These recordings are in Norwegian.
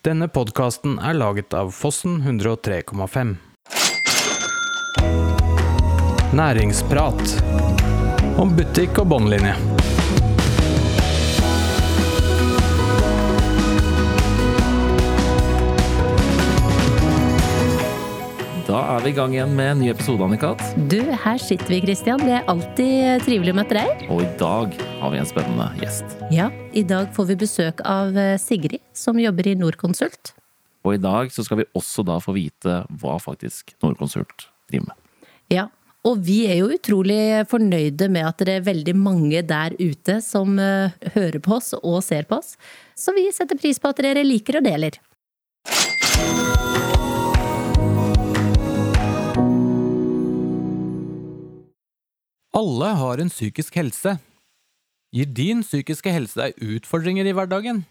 Denne podkasten er laget av Fossen 103,5. Næringsprat om butikk og båndlinje. Er vi i gang igjen med en ny episode, Annikat. Du, her sitter vi, Christian. Det er alltid trivelig å møte deg. Og i dag har vi en spennende gjest. Ja, i dag får vi besøk av eh, Sigrid, som jobber i Norconsult. Og i dag så skal vi også da få vite hva faktisk Norconsult driver med. Ja, og vi er jo utrolig fornøyde med at det er veldig mange der ute som eh, hører på oss og ser på oss. Så vi setter pris på at dere liker og deler. Alle har en psykisk helse. Gir din psykiske helse deg utfordringer i hverdagen?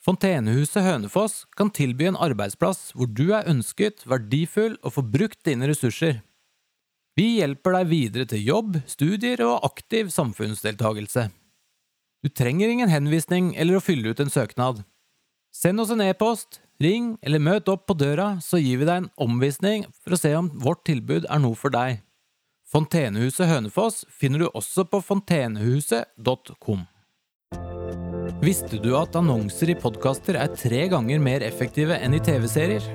Fontenehuset Hønefoss kan tilby en arbeidsplass hvor du er ønsket, verdifull og får brukt dine ressurser. Vi hjelper deg videre til jobb, studier og aktiv samfunnsdeltagelse. Du trenger ingen henvisning eller å fylle ut en søknad. Send oss en e-post, ring eller møt opp på døra, så gir vi deg en omvisning for å se om vårt tilbud er noe for deg. Fontenehuset Hønefoss finner du også på fontenehuset.com. Visste du at annonser i podkaster er tre ganger mer effektive enn i TV-serier?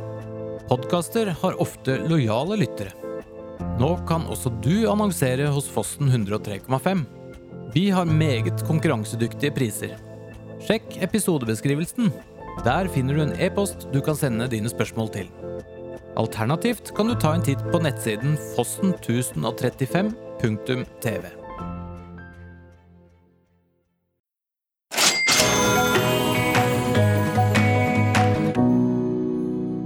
Podkaster har ofte lojale lyttere. Nå kan også du annonsere hos Fossen 103,5. Vi har meget konkurransedyktige priser. Sjekk episodebeskrivelsen. Der finner du en e-post du kan sende dine spørsmål til. Alternativt kan du ta en titt på nettsiden fossen1035.tv.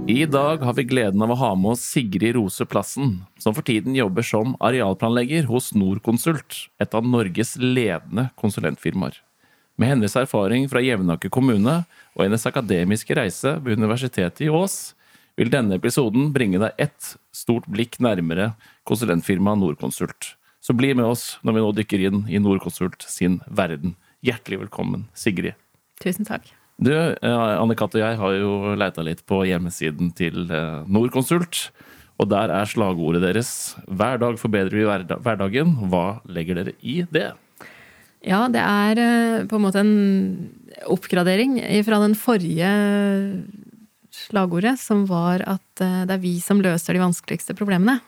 I dag har vi gleden av å ha med oss Sigrid Rose Plassen, som for tiden jobber som arealplanlegger hos Norconsult, et av Norges ledende konsulentfirmaer. Med hennes erfaring fra Jevnaker kommune og hennes akademiske reise ved Universitetet i Ås, vil denne episoden bringe deg ett stort blikk nærmere konsulentfirmaet Norconsult. Så bli med oss når vi nå dykker inn i Norconsult sin verden. Hjertelig velkommen, Sigrid. Tusen takk. Du, Anne-Kat. og jeg har jo leita litt på hjemmesiden til eh, Norconsult. Og der er slagordet deres 'Hver dag forbedrer vi hverdagen'. Hva legger dere i det? Ja, det er eh, på en måte en oppgradering fra den forrige slagordet, som var at eh, det er vi som løser de vanskeligste problemene.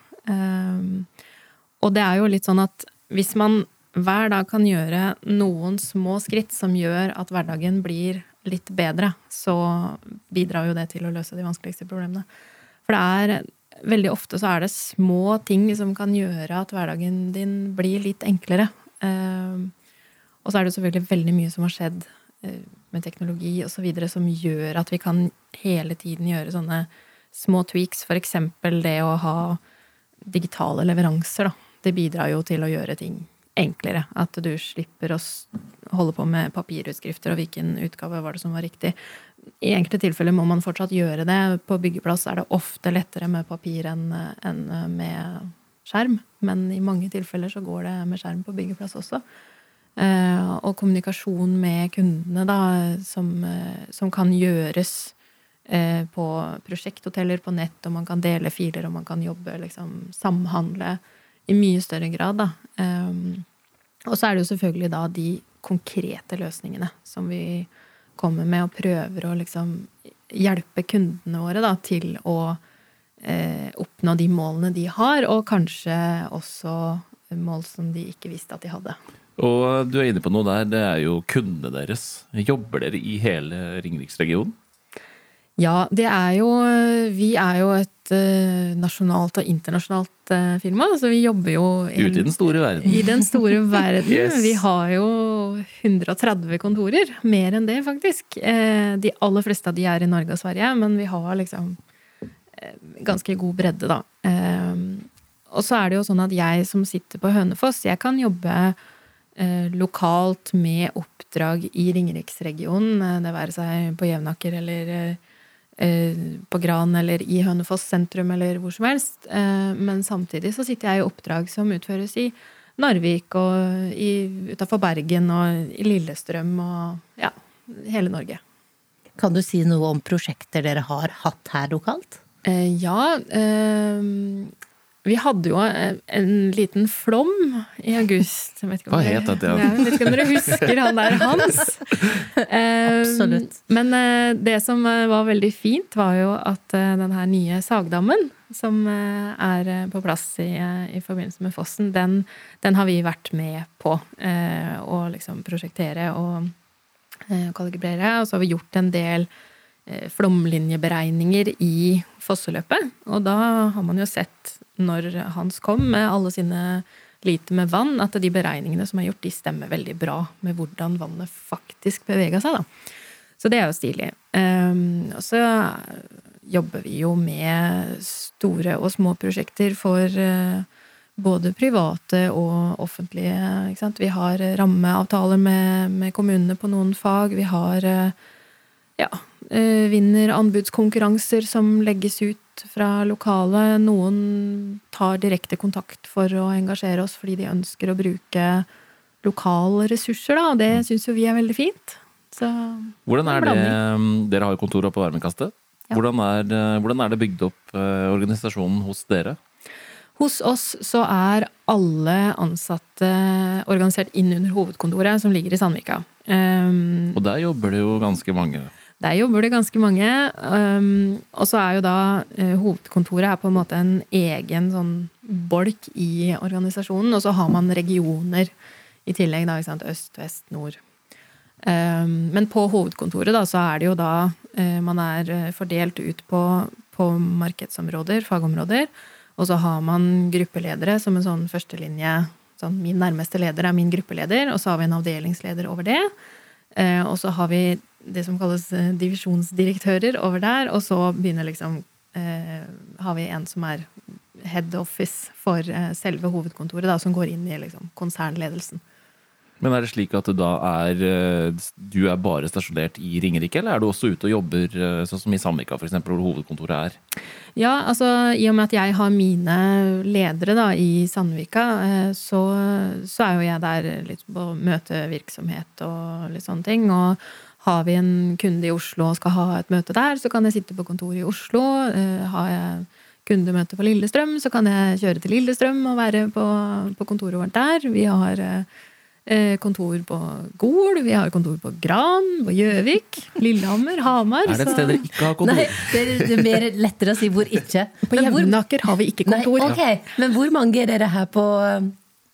Og det er jo litt sånn at hvis man hver dag kan gjøre noen små skritt som gjør at hverdagen blir litt bedre, så bidrar jo det til å løse de vanskeligste problemene. For det er veldig ofte så er det små ting som kan gjøre at hverdagen din blir litt enklere. Og så er det selvfølgelig veldig mye som har skjedd med teknologi osv. som gjør at vi kan hele tiden gjøre sånne små tweaks. Eksempel det å ha digitale leveranser, da. Det bidrar jo til å gjøre ting enklere. At du slipper å holde på med papirutskrifter og hvilken utgave var det som var riktig. I enkelte tilfeller må man fortsatt gjøre det. På byggeplass er det ofte lettere med papir enn med skjerm. Men i mange tilfeller så går det med skjerm på byggeplass også. Og kommunikasjon med kundene, da, som, som kan gjøres på prosjekthoteller på nett, og man kan dele filer, og man kan jobbe, liksom samhandle i mye større grad, da. Og så er det jo selvfølgelig da de konkrete løsningene som vi kommer med og prøver å liksom hjelpe kundene våre da, til å eh, oppnå de målene de har, og kanskje også mål som de ikke visste at de hadde. Og du er inne på noe der, det er jo kundene deres. Jobber dere i hele Ringeriksregionen? Ja, det er jo Vi er jo et uh, nasjonalt og internasjonalt uh, firma, så vi jobber jo Ute i den store verden. I den store verden. Yes. Vi har jo 130 kontorer. Mer enn det, faktisk. Uh, de aller fleste av de er i Norge og Sverige, men vi har liksom ganske god bredde, da. og så er det jo sånn at jeg som sitter på Hønefoss, jeg kan jobbe lokalt med oppdrag i Ringeriksregionen, det være seg på Jevnaker eller på Gran eller i Hønefoss sentrum eller hvor som helst. Men samtidig så sitter jeg i oppdrag som utføres i Narvik og utafor Bergen og i Lillestrøm og ja, hele Norge. Kan du si noe om prosjekter dere har hatt her lokalt? Eh, ja. Vi hadde jo eh, en liten flom i august. Jeg vet ikke om Hva het det? Jeg vet ikke om dere husker han der Hans? Eh, Absolutt. Men eh, det som var veldig fint, var jo at den her nye sagdammen, som er på plass i, i forbindelse med fossen, den, den har vi vært med på eh, å liksom prosjektere og eh, kalibrere. Og så har vi gjort en del flomlinjeberegninger i fosseløpet. Og da har man jo sett, når Hans kom med alle sine liter med vann, at de beregningene som er gjort, de stemmer veldig bra med hvordan vannet faktisk bevega seg. da. Så det er jo stilig. Um, og så jobber vi jo med store og små prosjekter for uh, både private og offentlige. Vi har rammeavtaler med, med kommunene på noen fag. Vi har uh, ja, uh, vinner anbudskonkurranser som legges ut fra lokale. Noen tar direkte kontakt for å engasjere oss fordi de ønsker å bruke lokale ressurser, da, det syns jo vi er veldig fint. Så Hvordan er det, Dere har jo kontor oppe på Varmekastet. Ja. Hvordan, er, hvordan er det bygd opp eh, organisasjonen hos dere? Hos oss så er alle ansatte organisert inn under hovedkontoret, som ligger i Sandvika. Um, Og der jobber det jo ganske mange. Der jobber det ganske mange. Um, og så er jo da uh, hovedkontoret er på en måte en egen sånn bolk i organisasjonen, og så har man regioner i tillegg, da, ikke sant. Øst, vest, nord. Um, men på hovedkontoret da, så er det jo da uh, man er eh, fordelt ut på, på markedsområder, fagområder, og så har man gruppeledere som en sånn førstelinje. Sånn, min nærmeste leder er min gruppeleder, og så har vi en avdelingsleder over det. Uh, og så har vi det som kalles eh, divisjonsdirektører over der, og så begynner liksom eh, Har vi en som er head office for eh, selve hovedkontoret, da, som går inn i liksom, konsernledelsen. Men er det slik at du da er eh, Du er bare stasjonert i Ringerike, eller er du også ute og jobber eh, sånn som i Sandvika, f.eks., hvor hovedkontoret er? Ja, altså i og med at jeg har mine ledere da i Sandvika, så, så er jo jeg der litt på møtevirksomhet og litt sånne ting. Og har vi en kunde i Oslo og skal ha et møte der, så kan jeg sitte på kontoret i Oslo. Eh, Har jeg kundemøte på Lillestrøm, så kan jeg kjøre til Lillestrøm og være på, på kontoret vårt der. Vi har eh, eh, kontor på Gol, vi har kontor på Gran, på Gjøvik, Lillehammer, Hamar. Er det et sted dere ikke har kontor? Nei, det er- er mer lettere å si hvor ikke. På Jevnaker har vi ikke Nei, okay. Men hvor mange er dere her på,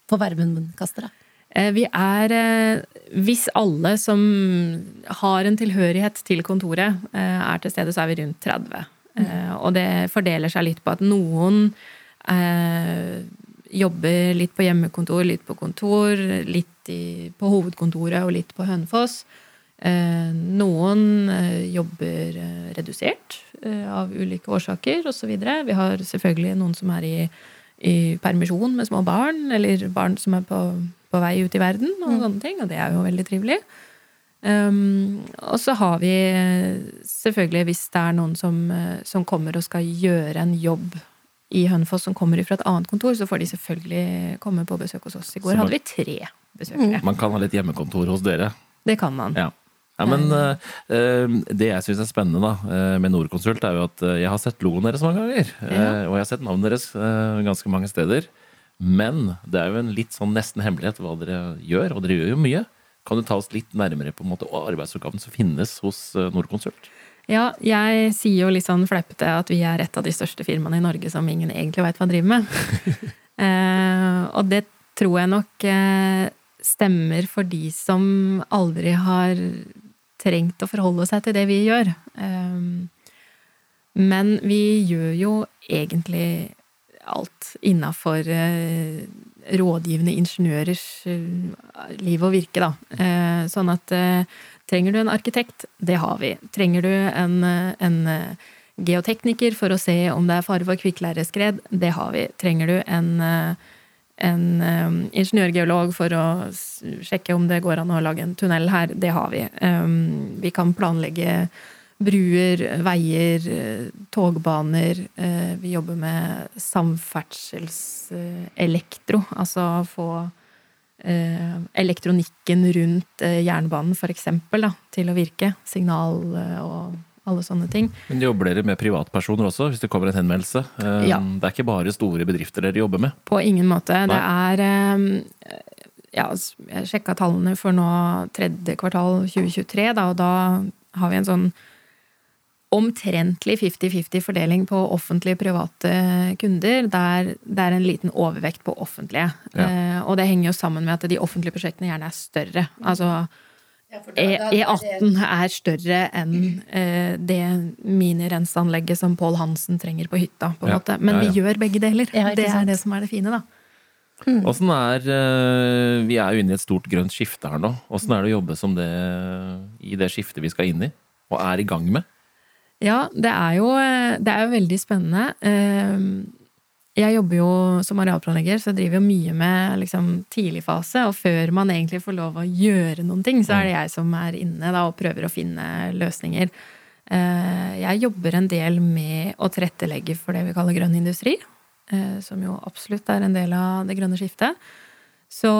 på Vermundkastet, da? Eh, Vi er, eh, hvis alle som har en tilhørighet til kontoret eh, er til stede, så er vi rundt 30. Mm. Og det fordeler seg litt på at noen eh, jobber litt på hjemmekontor, litt på kontor, litt i, på hovedkontoret og litt på Hønefoss. Eh, Noen jobber redusert eh, av ulike årsaker osv. Vi har selvfølgelig noen som er i, i permisjon med små barn, eller barn som er på, på vei ut i verden, og sånne ting, og det er jo veldig trivelig. Um, og så har vi eh, selvfølgelig, hvis det er noen som, eh, som kommer og skal gjøre en jobb i Hønefoss som kommer fra et annet kontor, så får de selvfølgelig komme på besøk hos oss. I går man- hadde vi tre besøkere. Man kan ha litt hjemmekontor hos dere. Det kan man. Ja. Ja, men eh, Det jeg syns er spennende da, med Norconsult, er jo at jeg har sett logoen deres mange ganger. Ja. Og jeg har sett navnet deres ganske mange steder. Men det er jo en litt sånn nesten hemmelighet hva dere gjør, og dere gjør jo mye. Kan du ta oss litt nærmere på en måte arbeidsoppgaven som finnes hos Nordkonsult? Norconsult? Ja, jeg sier jo litt sånn fleipete at vi er et av de største firmaene i Norge som ingen egentlig veit hva driver med. eh, og det tror jeg nok eh, stemmer for de som aldri har trengt å forholde seg til det vi gjør. Eh, men vi gjør jo egentlig alt innafor eh, rådgivende ingeniørers eh, liv og virke, da. Eh, sånn at trenger du en arkitekt? Det har vi. Trenger du en, en geotekniker for å se om det er fare for kvikkleireskred? Det har vi. Trenger du en, en um, ingeniørgeolog for å sjekke om det går an å lage en tunnel her? Det har vi. Um, vi kan planlegge bruer, veier, eh, togbaner. Eh, Vi jobber med samferdselselektro, altså få eh, elektronikken rundt jernbanen, for eksempel, da, til å virke. Signal og alle sånne ting. Men jobber dere med privatpersoner også, hvis det kommer en henvendelse? Ja. Det er ikke bare store bedrifter dere jobber med? På ingen måte. Nei. Det er Ja, jeg sjekka tallene for nå tredje kvartal 2023, da, og da har vi en sånn omtrentlig 50-50 fordeling på offentlige og private kunder, der det er en liten overvekt på offentlige. Ja. Eh, og det henger jo sammen med at de offentlige prosjektene gjerne er større. Altså E- E18 er større enn eh, det minirenseanlegget som Pål Hansen trenger på hytta. på en Ja. måte. Men Ja, ja. vi gjør begge deler. Ja, det er det som er det fine, da. Åssen er eh, Vi er jo inne i et stort grønt skifte her nå. Åssen er det å jobbe som det i det skiftet vi skal inn i? Og er i gang med? Ja, det er jo, eh, det er veldig spennende. Eh, Jeg jobber jo som arealplanlegger, så jeg driver jo mye med liksom, tidligfase. Og før man egentlig får lov å gjøre noen ting, så er det jeg som er inne da, og prøver å finne løsninger. Eh, Jeg jobber en del med å tilrettelegge for det vi kaller grønn industri. Som jo absolutt er en del av det grønne skiftet. Så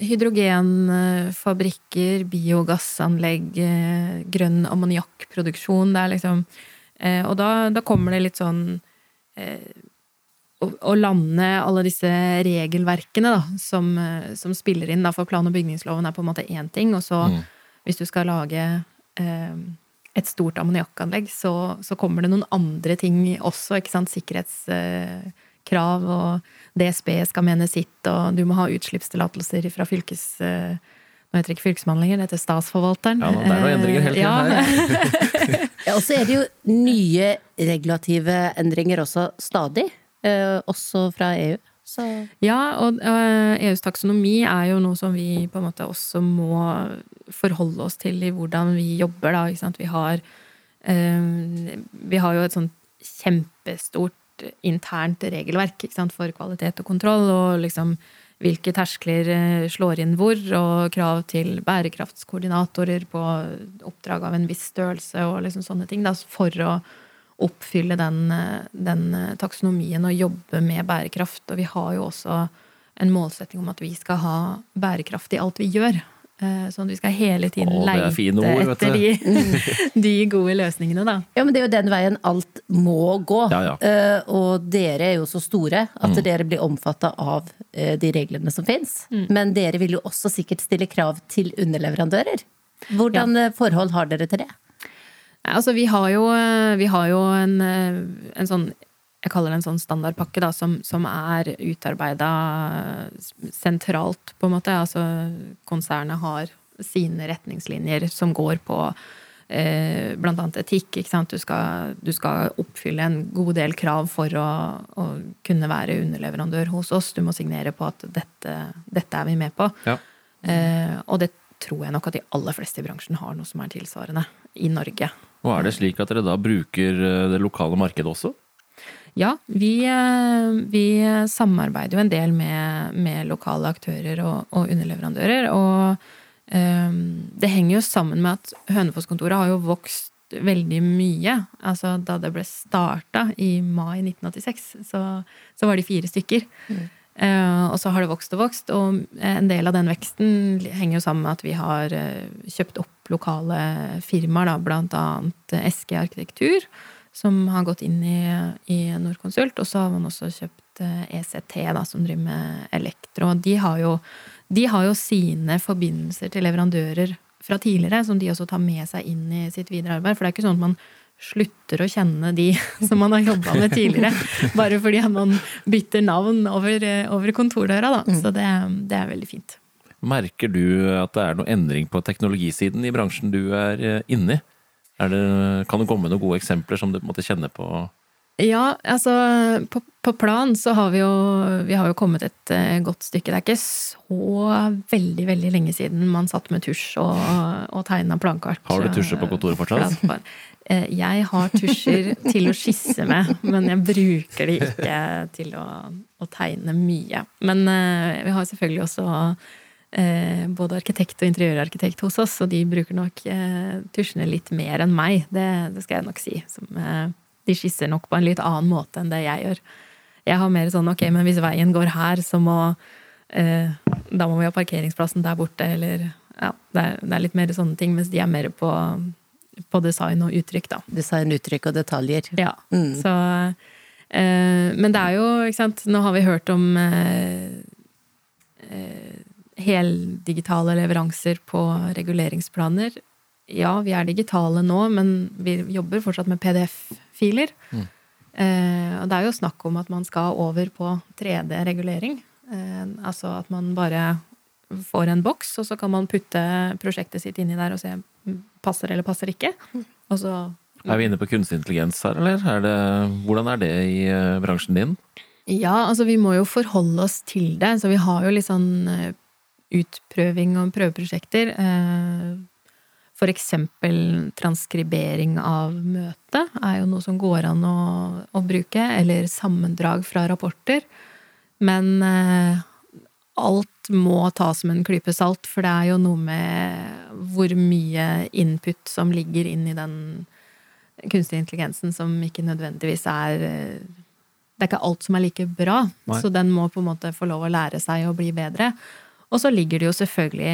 hydrogenfabrikker, biogassanlegg, eh, grønn ammoniakkproduksjon. Det er liksom eh, Og da, da kommer det litt sånn eh, å, å lande alle disse regelverkene da, som, som spiller inn. Da, for plan- og bygningsloven er på en måte én ting, og så Mm. hvis du skal lage et stort ammoniakkanlegg, så, så kommer det noen andre ting også. ikke sant? Sikkerhetskrav, og DSB skal mene sitt, og du må ha utslippstillatelser fra fylkes... Eh, nå heter det ikke fylkesmannen lenger, det heter Statsforvalteren. Ja, det er noen endringer hele tiden Eh, her. Ja, og så er det jo nye regulative endringer også stadig. eh, også fra EU. Så Ja, og EUs taksonomi er jo noe som vi på en måte også må forholde oss til i hvordan vi jobber, da. Ikke sant? Vi har, vi har jo et sånt kjempestort internt regelverk sant? for kvalitet og kontroll, og liksom hvilke terskler øh, slår inn hvor, og krav til bærekraftskoordinatorer på oppdrag av en viss størrelse, og liksom sånne ting, da, for å oppfylle den, eh, den eh, taksonomien og jobbe med bærekraft. Og vi har jo også en målsetting om at vi skal ha bærekraft i alt vi gjør. Eh, Sånn at vi skal hele tiden Åh, leite ord, etter de, de gode løsningene, da. Ja, men det er jo den veien alt må gå. Ja, ja. Eh, og dere er jo så store at dere blir omfatta av eh, de reglene som fins. Men dere vil jo også sikkert stille krav til underleverandører. Hvordan ja. forhold har dere til det? Altså vi har jo, vi har jo en, en sånn jeg kaller det en sånn standardpakke da, som, som er utarbeida sentralt, på en måte. Altså konsernet har sine retningslinjer som går på eh, annet etikk. Ikke sant? Du, skal, du skal oppfylle en god del krav for å, å kunne være underleverandør hos oss. Du må signere på at dette, dette er vi med på. Ja. Eh, og det tror jeg nok at de aller fleste i bransjen har noe som er tilsvarende i Norge. Og er det slik at dere da bruker eh, det lokale markedet også? Ja, vi, eh, vi samarbeider jo en del med, med lokale aktører og, og underleverandører. Og um, det henger jo sammen med at Hønefoss-kontoret har jo vokst veldig mye. Altså da det ble starta i mai 1986, så, så var de fire stykker. Eh, og så har det vokst og vokst, og en del av den veksten henger jo sammen med at vi har kjøpt opp lokale firmaer, da, blant annet SG Arkitektur, som har gått inn i, i Norconsult. Og så har man også kjøpt eh, ECT, da, som driver med elektro. Og de har jo, de har jo sine forbindelser til leverandører fra tidligere, som de også tar med seg inn i sitt videre arbeid. For det er ikke sånn at man slutter å kjenne de som man har jobba med tidligere, bare fordi man bytter navn over, eh, over kontordøra, da. Så det, det er veldig fint. Merker du at det er noe endring på teknologisiden i bransjen du er eh, inne i? Er det, kan du komme med noen gode eksempler som du på en måte kjenner på? Ja, altså på, på plan så har vi jo Vi har jo kommet et eh, godt stykke. Det er ikke så veldig, veldig lenge siden man satt med tusj og, og tegna plankart. Har du tusjer på kontoret fortsatt? Eh, Jeg har tusjer til å skisse med, men jeg bruker de ikke til å, å tegne mye. Men eh, vi har selvfølgelig også eh, både arkitekt og interiørarkitekt hos oss, og de bruker nok eh, tusjene litt mer enn meg. Det, det skal jeg nok si. Som, eh, de skisser nok på en litt annen måte enn det jeg gjør. Jeg har mer sånn ok, men hvis veien går her, så må eh, da må vi ha parkeringsplassen der borte, eller ja, det er, det er litt mer sånne ting, mens de er mer på, på design og uttrykk, da. Design, uttrykk og detaljer. Ja, så eh, Men det er jo, ikke sant, nå har vi hørt om eh, eh, heldigitale leveranser på reguleringsplaner. Ja, vi er digitale nå, men vi jobber fortsatt med PDF-filer. Eh, og det er jo snakk om at man skal over på 3D-regulering. Eh, altså at man bare får en boks, og så kan man putte prosjektet sitt inni der og se mm, passer eller passer ikke. Og så Er vi inne på kunstig intelligens her, eller? Er det, hvordan er det i eh, bransjen din? Ja, altså vi må jo forholde oss til det. Så vi har jo litt sånn eh, utprøving og prøveprosjekter. Eh, For eksempel transkribering av møte er jo noe som går an å, å bruke. Eller sammendrag fra rapporter. Men eh, alt må tas med en klype salt, for det er jo noe med hvor mye input som ligger inn i den kunstige intelligensen som ikke nødvendigvis er eh, Det er ikke alt som er like bra, Nei. så den må på en måte få lov å lære seg å bli bedre. Og så ligger det jo selvfølgelig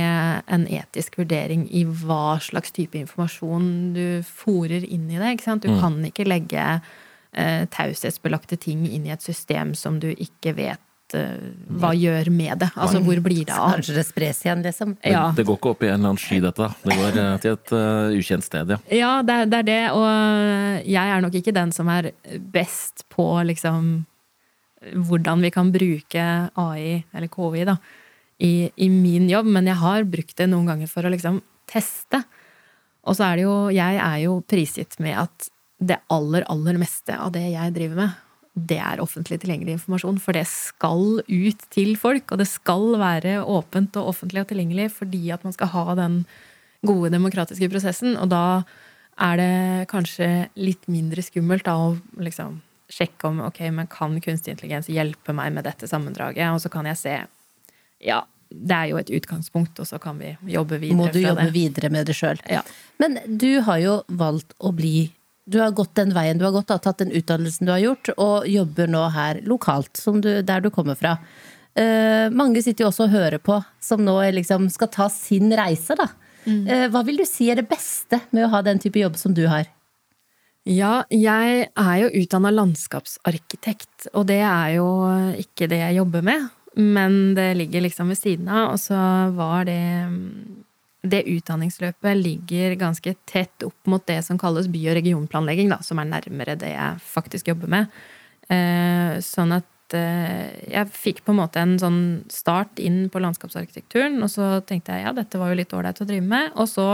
en etisk vurdering i hva slags type informasjon du fòrer inn i det. ikke sant? Du Mm. kan ikke legge eh, taushetsbelagte ting inn i et system som du ikke vet eh, hva gjør med det. Altså hvor blir det av? Kanskje det spres igjen, liksom. Det, Ja. det går ikke opp i en eller annen sky, dette. Det går eh, til et uh, ukjent sted, ja. Ja, det er, det er det, og jeg er nok ikke den som er best på liksom hvordan vi kan bruke AI, eller KI, da, i, i min jobb, men jeg har brukt det noen ganger for å liksom teste. Og så er det jo Jeg er jo prisgitt med at det aller, aller meste av det jeg driver med, det er offentlig tilgjengelig informasjon, for det skal ut til folk, og det skal være åpent og offentlig og tilgjengelig fordi at man skal ha den gode demokratiske prosessen, og da er det kanskje litt mindre skummelt da å liksom sjekke om ok, men kan kunstig intelligens hjelpe meg med dette sammendraget, og så kan jeg se ja, det er jo et utgangspunkt, og så kan vi jobbe videre Må du jobbe det. videre med det sjøl. Ja. Men du har jo valgt å bli Du har gått den veien du har gått, da, tatt den utdannelsen du har gjort, og jobber nå her lokalt, som du, der du kommer fra. Uh, mange sitter jo også og hører på, som nå liksom skal ta sin reise, da. Eh, hva vil du si er det beste med å ha den type jobb som du har? Ja, jeg er jo utdanna landskapsarkitekt, og det er jo ikke det jeg jobber med. Men det ligger liksom ved siden av, og så var det Det utdanningsløpet ligger ganske tett opp mot det som kalles by- og regionplanlegging, da, som er nærmere det jeg faktisk jobber med. Eh, sånn at eh, jeg fikk på en måte en sånn start inn på landskapsarkitekturen, og så tenkte jeg ja, dette var jo litt ålreit å drive med. Og så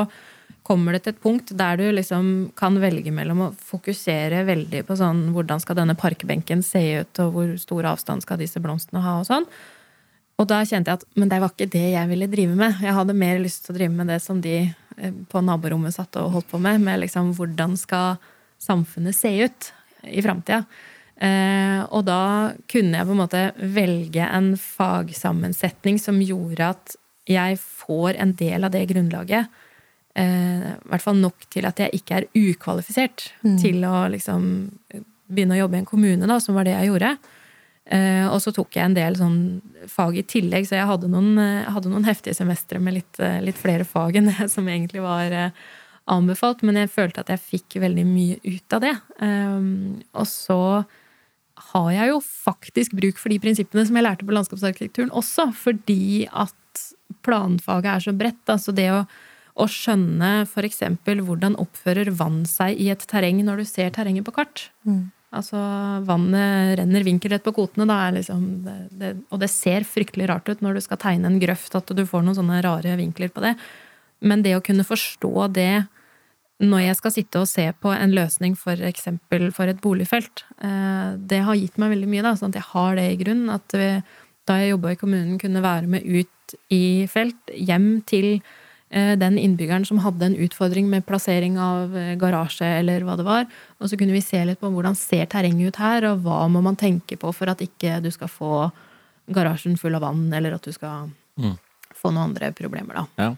kommer det til et punkt der du liksom kan velge mellom å fokusere veldig på sånn hvordan skal denne parkbenken se ut, og hvor stor avstand skal disse blomstene ha, og sånn. Og da kjente jeg at men det var ikke det jeg ville drive med. Jeg hadde mer lyst til å drive med det som de eh, på naborommet satt og holdt på med, med liksom hvordan skal samfunnet se ut i framtida. Eh, og da kunne jeg på en måte velge en fagsammensetning som gjorde at jeg får en del av det grunnlaget. Eh, hvert fall nok til at jeg ikke er ukvalifisert til å liksom begynne å jobbe i en kommune, da, som var det jeg gjorde. Eh, og så tok jeg en del sånn fag i tillegg, så jeg hadde noen, eh, hadde noen heftige semestre med litt, eh, litt flere fag enn det som egentlig var eh, anbefalt. Men jeg følte at jeg fikk veldig mye ut av det. Um, og så har jeg jo faktisk bruk for de prinsippene som jeg lærte på landskapsarkitekturen også, fordi at planfaget er så bredt. Altså det å, å skjønne f.eks. hvordan oppfører vann seg i et terreng når du ser terrenget på kart. Altså, vannet renner vinkelrett på kvotene, da er liksom det, det, Og det ser fryktelig rart ut når du skal tegne en grøft, at du får noen sånne rare vinkler på det. Men det å kunne forstå det når jeg skal sitte og se på en løsning for eksempel for et boligfelt, eh, det har gitt meg veldig mye, da, sånn at jeg har det i grunnen. At vi, da jeg jobba i kommunen, kunne være med ut i felt, hjem til eh, den innbyggeren som hadde en utfordring med plassering av eh, garasje eller hva det var. Og så kunne vi se litt på hvordan ser terrenget ut her, og hva må man tenke på for at ikke du skal få garasjen full av vann, eller at du skal Mm. få noen andre problemer, da. ja.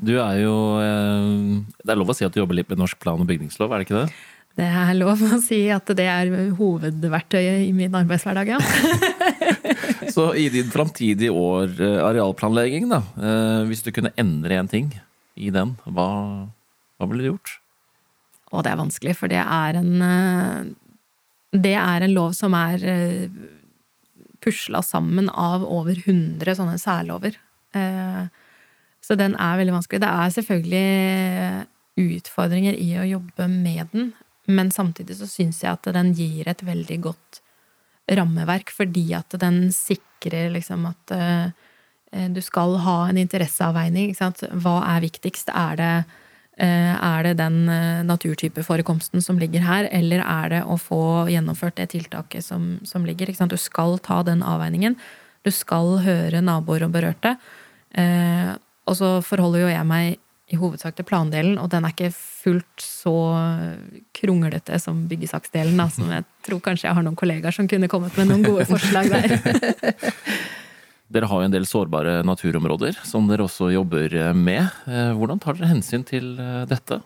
Du er jo eh, Det er lov å si at du jobber litt med norsk plan- og bygningslov, er det ikke det? Det er lov å si at det er hovedverktøyet i min arbeidshverdag, ja. Så i din framtidige år eh, arealplanlegging, da, eh, hvis du kunne endre en ting i den, hva, hva ville du gjort? Og det er vanskelig, for det er en eh, Det er en lov som er pusla sammen av over 100 sånne særlover. Så den er veldig vanskelig. Det er selvfølgelig utfordringer i å jobbe med den, men samtidig så syns jeg at den gir et veldig godt rammeverk, fordi at den sikrer liksom at eh, du skal ha en interesseavveining. Ikke sant? Hva er viktigst? Er det, eh, er det den eh, naturtypeforekomsten som ligger her, eller er det å få gjennomført det tiltaket som, som ligger? Ikke sant? Du skal ta den avveiningen. Du skal høre naboer og berørte. Eh, og så forholder jo jeg meg i hovedsak til plandelen, og den er ikke fullt så kronglete som byggesaksdelen, da, som jeg tror kanskje jeg har noen kollegaer som kunne kommet med noen gode forslag der. Dere har jo en del sårbare naturområder som dere også jobber eh, med. Eh, Hvordan tar dere hensyn til eh, dette?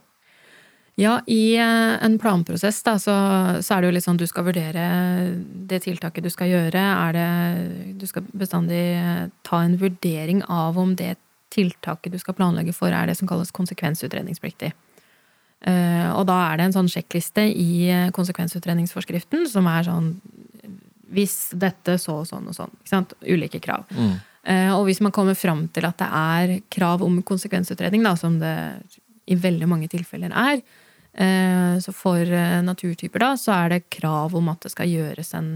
Ja, i eh, en planprosess da, så, så er det jo litt sånn du skal vurdere det tiltaket du skal gjøre. Er det Du skal bestandig eh, ta en vurdering av om det tiltaket du skal planlegge for, er det som kalles konsekvensutredningspliktig. Eh, Og da er det en sånn sjekkliste i eh, konsekvensutredningsforskriften som er sånn Hvis dette, så og sånn og sånn. Ikke sant? Ulike krav. Mm. Eh, Og hvis man kommer fram til at det er krav om konsekvensutredning, da, som det i veldig mange tilfeller er, så for naturtyper da, så er det krav om at det skal gjøres en,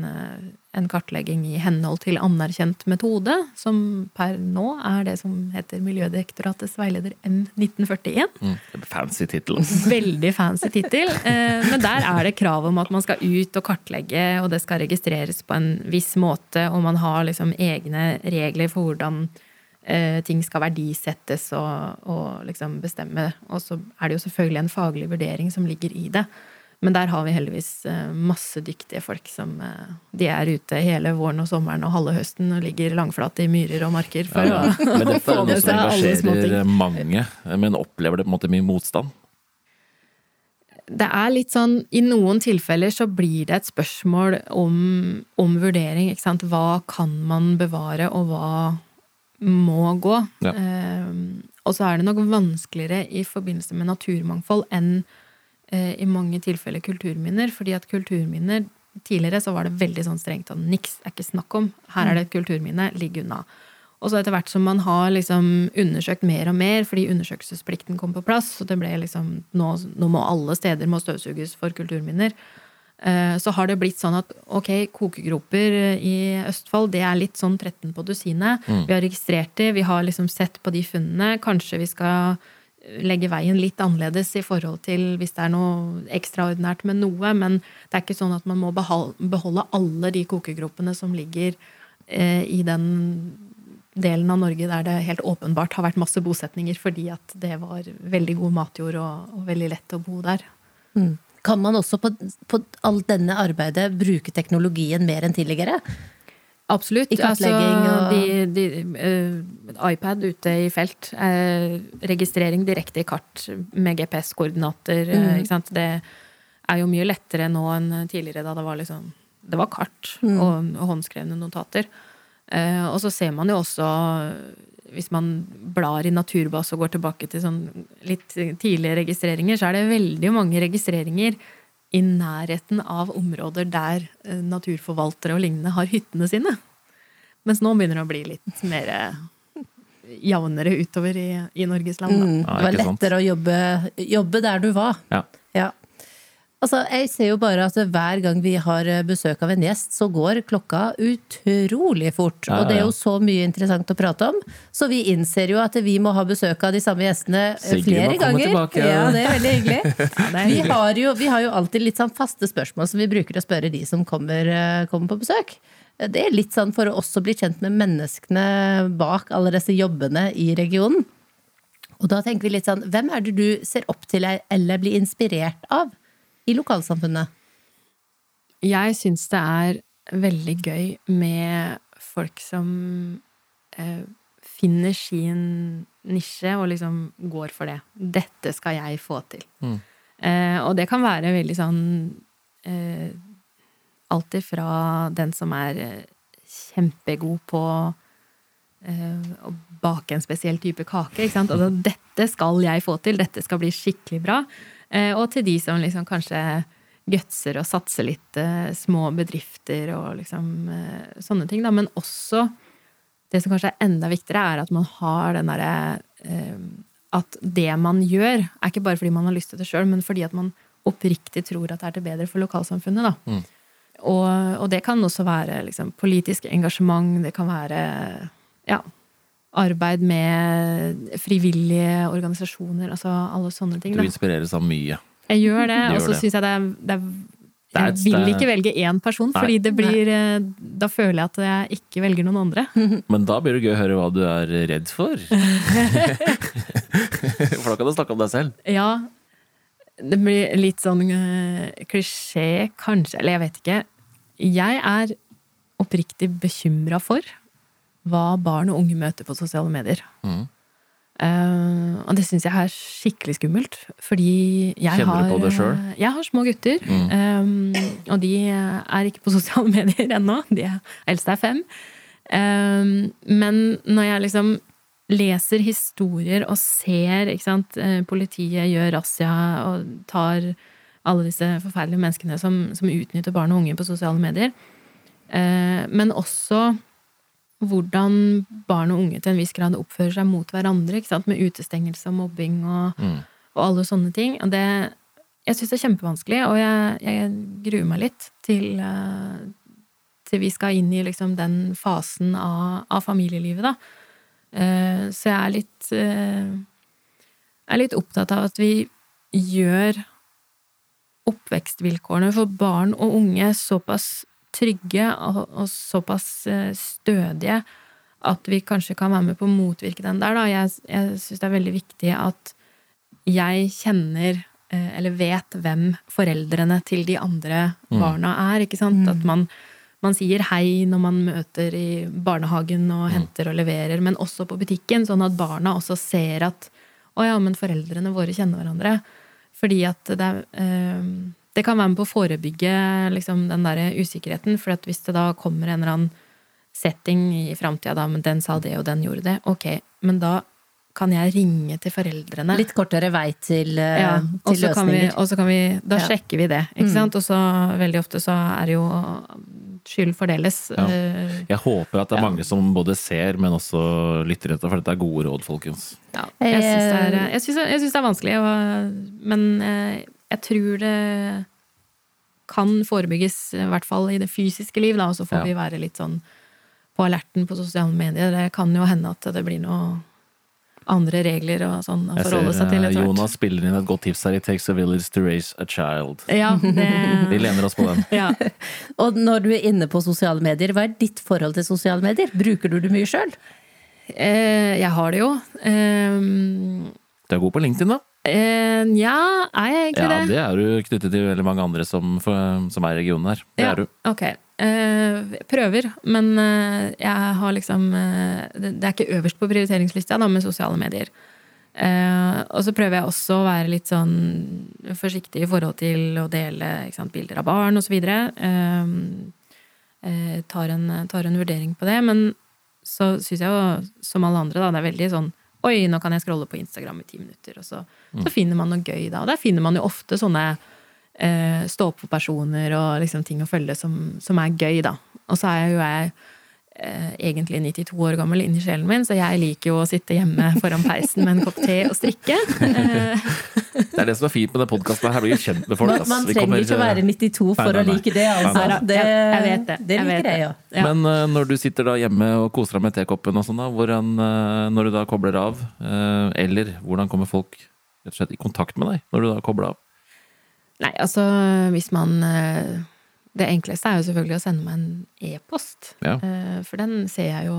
en kartlegging i henhold til anerkjent metode, som per nå er det som heter Miljødirektoratets veileder M1941. Mm. Fancy tittel. Veldig fancy tittel. eh, Men der er det krav om at man skal ut og kartlegge, og det skal registreres på en viss måte, og man har liksom egne regler for hvordan eh, ting skal verdisettes og, og liksom bestemme. Og så er det jo selvfølgelig en faglig vurdering som ligger i det. Men der har vi heldigvis eh, masse dyktige folk som eh, De er ute hele våren og sommeren og halve høsten og ligger langflate i myrer og marker for Ja, ja. å Men dette er noe som engasjerer mange, men opplever det på en måte mye motstand. det er litt sånn I noen tilfeller så blir det et spørsmål om, om vurdering. Ikke sant? Hva kan man bevare, og hva må gå? Ja. Eh, og så er det nok vanskeligere i forbindelse med naturmangfold enn i mange tilfeller kulturminner. Fordi at kulturminner Tidligere så var det veldig sånn strengt og niks er ikke snakk om. Her er det et kulturminne, ligg unna. Og så etter hvert som man har liksom undersøkt mer og mer, fordi undersøkelsesplikten kom på plass, så det ble liksom nå, nå må alle steder må støvsuges for kulturminner, eh, så har det blitt sånn at ok, kokegroper i Østfold, det er litt sånn 13 på dusinet. Vi har registrert de, vi har liksom sett på de funnene. Kanskje vi skal legge veien litt annerledes i forhold til hvis det er noe ekstraordinært med noe, men det er ikke sånn at man må beholde alle de kokegropene som ligger eh, i den delen av Norge der det helt åpenbart har vært masse bosetninger fordi at det var veldig god matjord og, og veldig lett å bo der. Mm. Kan man også på, på alt denne arbeidet bruke teknologien mer enn tidligere? Absolutt. I kartlegging altså, og- de, de, uh, iPad ute i felt. Uh, registrering direkte i kart med GPS-koordinater. eh, Mm. Det er jo mye lettere nå enn tidligere, da det var liksom Det var kart Mm. og, og håndskrevne notater. Uh, og så ser man jo også hvis man blar i Naturbas og går tilbake til sånn litt tidlige registreringer, så er det veldig mange registreringer i nærheten av områder der eh, naturforvaltere og lignende har hyttene sine. Mens nå begynner det å bli litt mer eh, jevnere utover i, i Norges land. Da. Mm. Det var lettere å jobbe, jobbe der du var. Ja. Ja. Altså, jeg ser jo bare at hver gang vi har besøk av en gjest, så går klokka utrolig fort. Ja, ja, Og det er jo så mye interessant å prate om. Så vi innser jo at vi må ha besøk av de samme gjestene eh, Sigrid flere ganger. tilbake. Ja, det er veldig hyggelig. Ja, er Vi har, jo, vi har jo alltid litt sånn faste spørsmål som vi bruker å spørre de som kommer, eh, kommer på besøk. Det er litt sånn for å også bli kjent med menneskene bak alle disse jobbene i regionen. Og da tenker vi litt sånn, hvem er det du ser opp til eller blir inspirert av i lokalsamfunnet? Jeg syns det er veldig gøy med folk som eh, finner sin nisje og liksom går for det. Dette skal jeg få til. Mm. Eh, og det kan være veldig sånn eh, Alt ifra den som er eh, kjempegod på eh, å bake en spesiell type kake. ikke sant? Altså, dette skal jeg få til, dette skal bli skikkelig bra. Eh, og til de som liksom kanskje gutser og satser litt eh, små bedrifter og liksom eh, sånne ting. Da. Men også det som kanskje er enda viktigere, er at man har den derre eh, At det man gjør, er ikke bare fordi man har lyst til det sjøl, men fordi at man oppriktig tror at det er til bedre for lokalsamfunnet. Da. Og, og det kan også være liksom, politisk engasjement, det kan være ja, arbeid med frivillige organisasjoner, altså alle sånne ting. Du Da. inspireres av mye. Jeg gjør det, og så det. syns jeg det er, det er Jeg vil ikke velge én person, Nei. fordi det blir eh, Da føler jeg at jeg ikke velger noen andre. Men da blir det gøy å høre hva du er redd for. For da kan du snakke om deg selv. Ja, det blir litt sånn eh, klisjé, kanskje, eller jeg vet ikke. Jeg er oppriktig bekymra for hva barn og unge møter på sosiale medier. Mm. Uh, og det syns jeg er skikkelig skummelt, fordi jeg Kjenner har du på det selv? eh, Jeg har små gutter, Mm. Um, og de er ikke på sosiale medier ennå. De er, eldste er fem. Um, men når jeg liksom leser historier og ser sant, politiet gjør razzia og tar alle disse forferdelige menneskene som, som utnytter barn og unge på sosiale medier, Uh, men også hvordan barn og unge til en viss grad oppfører seg mot hverandre, med utestengelse og mobbing og, Mm. og alle sånne ting. Og det, jeg syns det er kjempevanskelig, og jeg, jeg gruer meg litt til, eh, til vi skal inn i liksom den fasen av, av familielivet, da. Eh, Så jeg er litt eh, Jeg er litt opptatt av at vi gjør oppvekstvilkårene for barn og unge såpass trygge og, og såpass eh, stødige at vi kanskje kan være med på å motvirke den der, da. Jeg, jeg syns det er veldig viktig at jeg kjenner eh, eller vet hvem foreldrene til de andre barna er, ikke sant? At man, man sier hei når man møter i barnehagen og henter og leverer, men også på butikken, sånn at barna også ser at å ja, men foreldrene våre kjenner hverandre. Fordi at det er eh, Det kan være med på å forebygge liksom, den der usikkerheten, for at hvis det da kommer en eller annen setting i framtida, da, men den sa det, og den gjorde det, ok, men da kan jeg ringe til foreldrene. Litt kortere vei til, eh, Ja, og til så kan vi, løsninger. og så kan vi Da Ja. Mm. sjekker vi det, ikke sant? Og så veldig ofte så er det jo skyld fordeles. Ja. Eh, Jeg håper at det er Ja. mange som både ser, men også lytter etter, for dette er gode råd, folkens. Ja, jeg syns det, er- syns det er vanskelig, og, men eh, jeg tror det kan forebygges, i hvert fall i det fysiske liv, da, og så får Ja. vi være litt sånn på alerten på sosiale medier. Det kan jo hende at det blir noe andre regler og sånn å forholde seg til Jeg ser. Jonas spiller inn et godt tips her. It takes a village to raise a child. Ja, Vi lener oss på den. ja. Og når du er inne på sosiale medier, hva er ditt forhold til sosiale medier? Bruker du det mye sjøl? Eh, jeg har det jo. Eh, Du er god på LinkedIn, da. Eh, ja, er jeg egentlig Ja, det? det er du knyttet til veldig mange andre som, som er i regionen her. Det Ja, er du. Ok. Jeg prøver, men eh, jeg har liksom eh, det, det er ikke øverst på prioriteringslista da, med sosiale medier. Eh, og så prøver jeg også å være litt sånn forsiktig i forhold til å dele sant, bilder av barn osv. Eh, eh, tar, en- tar en vurdering på det. Men så syns jeg jo, som alle andre, da, det er veldig sånn Oi, nå kan jeg scrolle på Instagram i ti minutter. Og så, så finner man noe gøy da. Og der finner man jo ofte sånne eh, stå-på-personer og liksom ting å følge som, som er gøy, da. Og så er jo jeg eh, egentlig 92 år gammel inni sjelen min, så jeg liker jo å sitte hjemme foran peisen med en kopp te og strikke. Det er det som er fint med den podkasten. Her blir vi kjent med folk. Man, man trenger kommer- ikke å være 92 for Nei, nei, å like det, altså. Nei Det, jeg- vet det. det liker jeg det. jo. Ja. Men uh, når du sitter da hjemme og koser deg med tekoppen og sånn, da, hvordan, uh, når du da kobler av, uh, eller hvordan kommer folk rett og slett i kontakt med deg når du da kobler av? Nei, altså hvis man Det enkleste er jo selvfølgelig å sende meg en e-post. Ja. Eh, For den ser jeg jo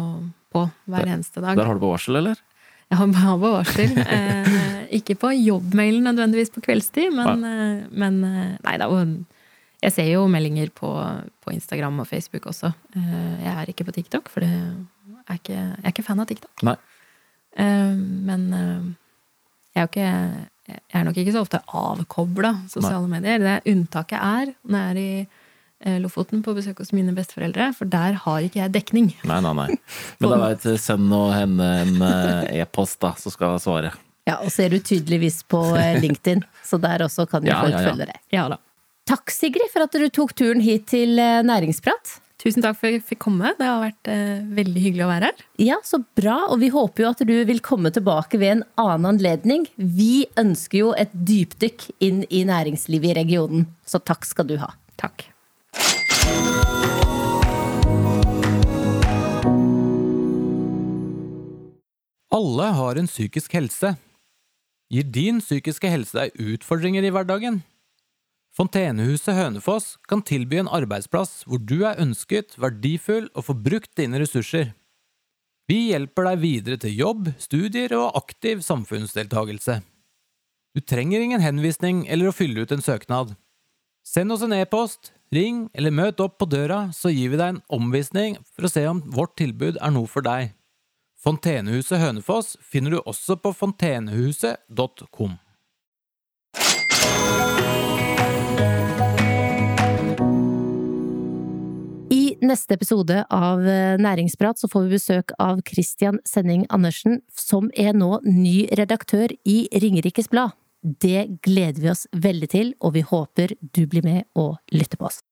på hver eneste dag. Der har du på varsel, eller? Jeg har bare på varsel. Ikke på jobbmailen nødvendigvis på kveldstid, men, eh, men eh, Nei da. Jeg ser jo meldinger på, på Instagram og Facebook også. Eh, jeg er ikke på TikTok, for det er ikke, jeg er ikke fan av TikTok. Nei. Men jeg er ikke Jeg er nok ikke så ofte avkobla sosiale medier. Det unntaket er når jeg er i Lofoten på besøk hos mine besteforeldre, for der har ikke jeg dekning. Nei, nei, nei. Men da veit send nå henne en e-post, da, så skal hun svare. Ja, og så er du tydeligvis på eh, LinkedIn, så der også kan jo Ja, folk ja, ja. følge deg. Ja da. Takk, Sigrid, for at du tok turen hit til eh, Næringsprat. Tusen takk for at jeg fikk komme. Det har vært eh, veldig hyggelig å være her. Ja, så bra, og vi håper jo at du vil komme tilbake ved en annen anledning. Vi ønsker jo et dypdykk inn i næringslivet i regionen, så takk skal du ha. Takk. Alle har en psykisk helse. Gir din psykiske helse deg utfordringer i hverdagen? Fontenehuset Hønefoss kan tilby en arbeidsplass hvor du er ønsket, verdifull og får brukt dine ressurser. Vi hjelper deg videre til jobb, studier og aktiv samfunnsdeltagelse. Du trenger ingen henvisning eller å fylle ut en søknad. Send oss en e-post, ring eller møt opp på døra, så gir vi deg en omvisning for å se om vårt tilbud er noe for deg. Fontenehuset Hønefoss finner du også på fontenehuset.com. I neste episode av eh, Næringsprat så får vi besøk av Christian Senning Andersen, som er nå ny redaktør i Ringerikes Blad. Det gleder vi oss veldig til, og vi håper du blir med og lytter på oss.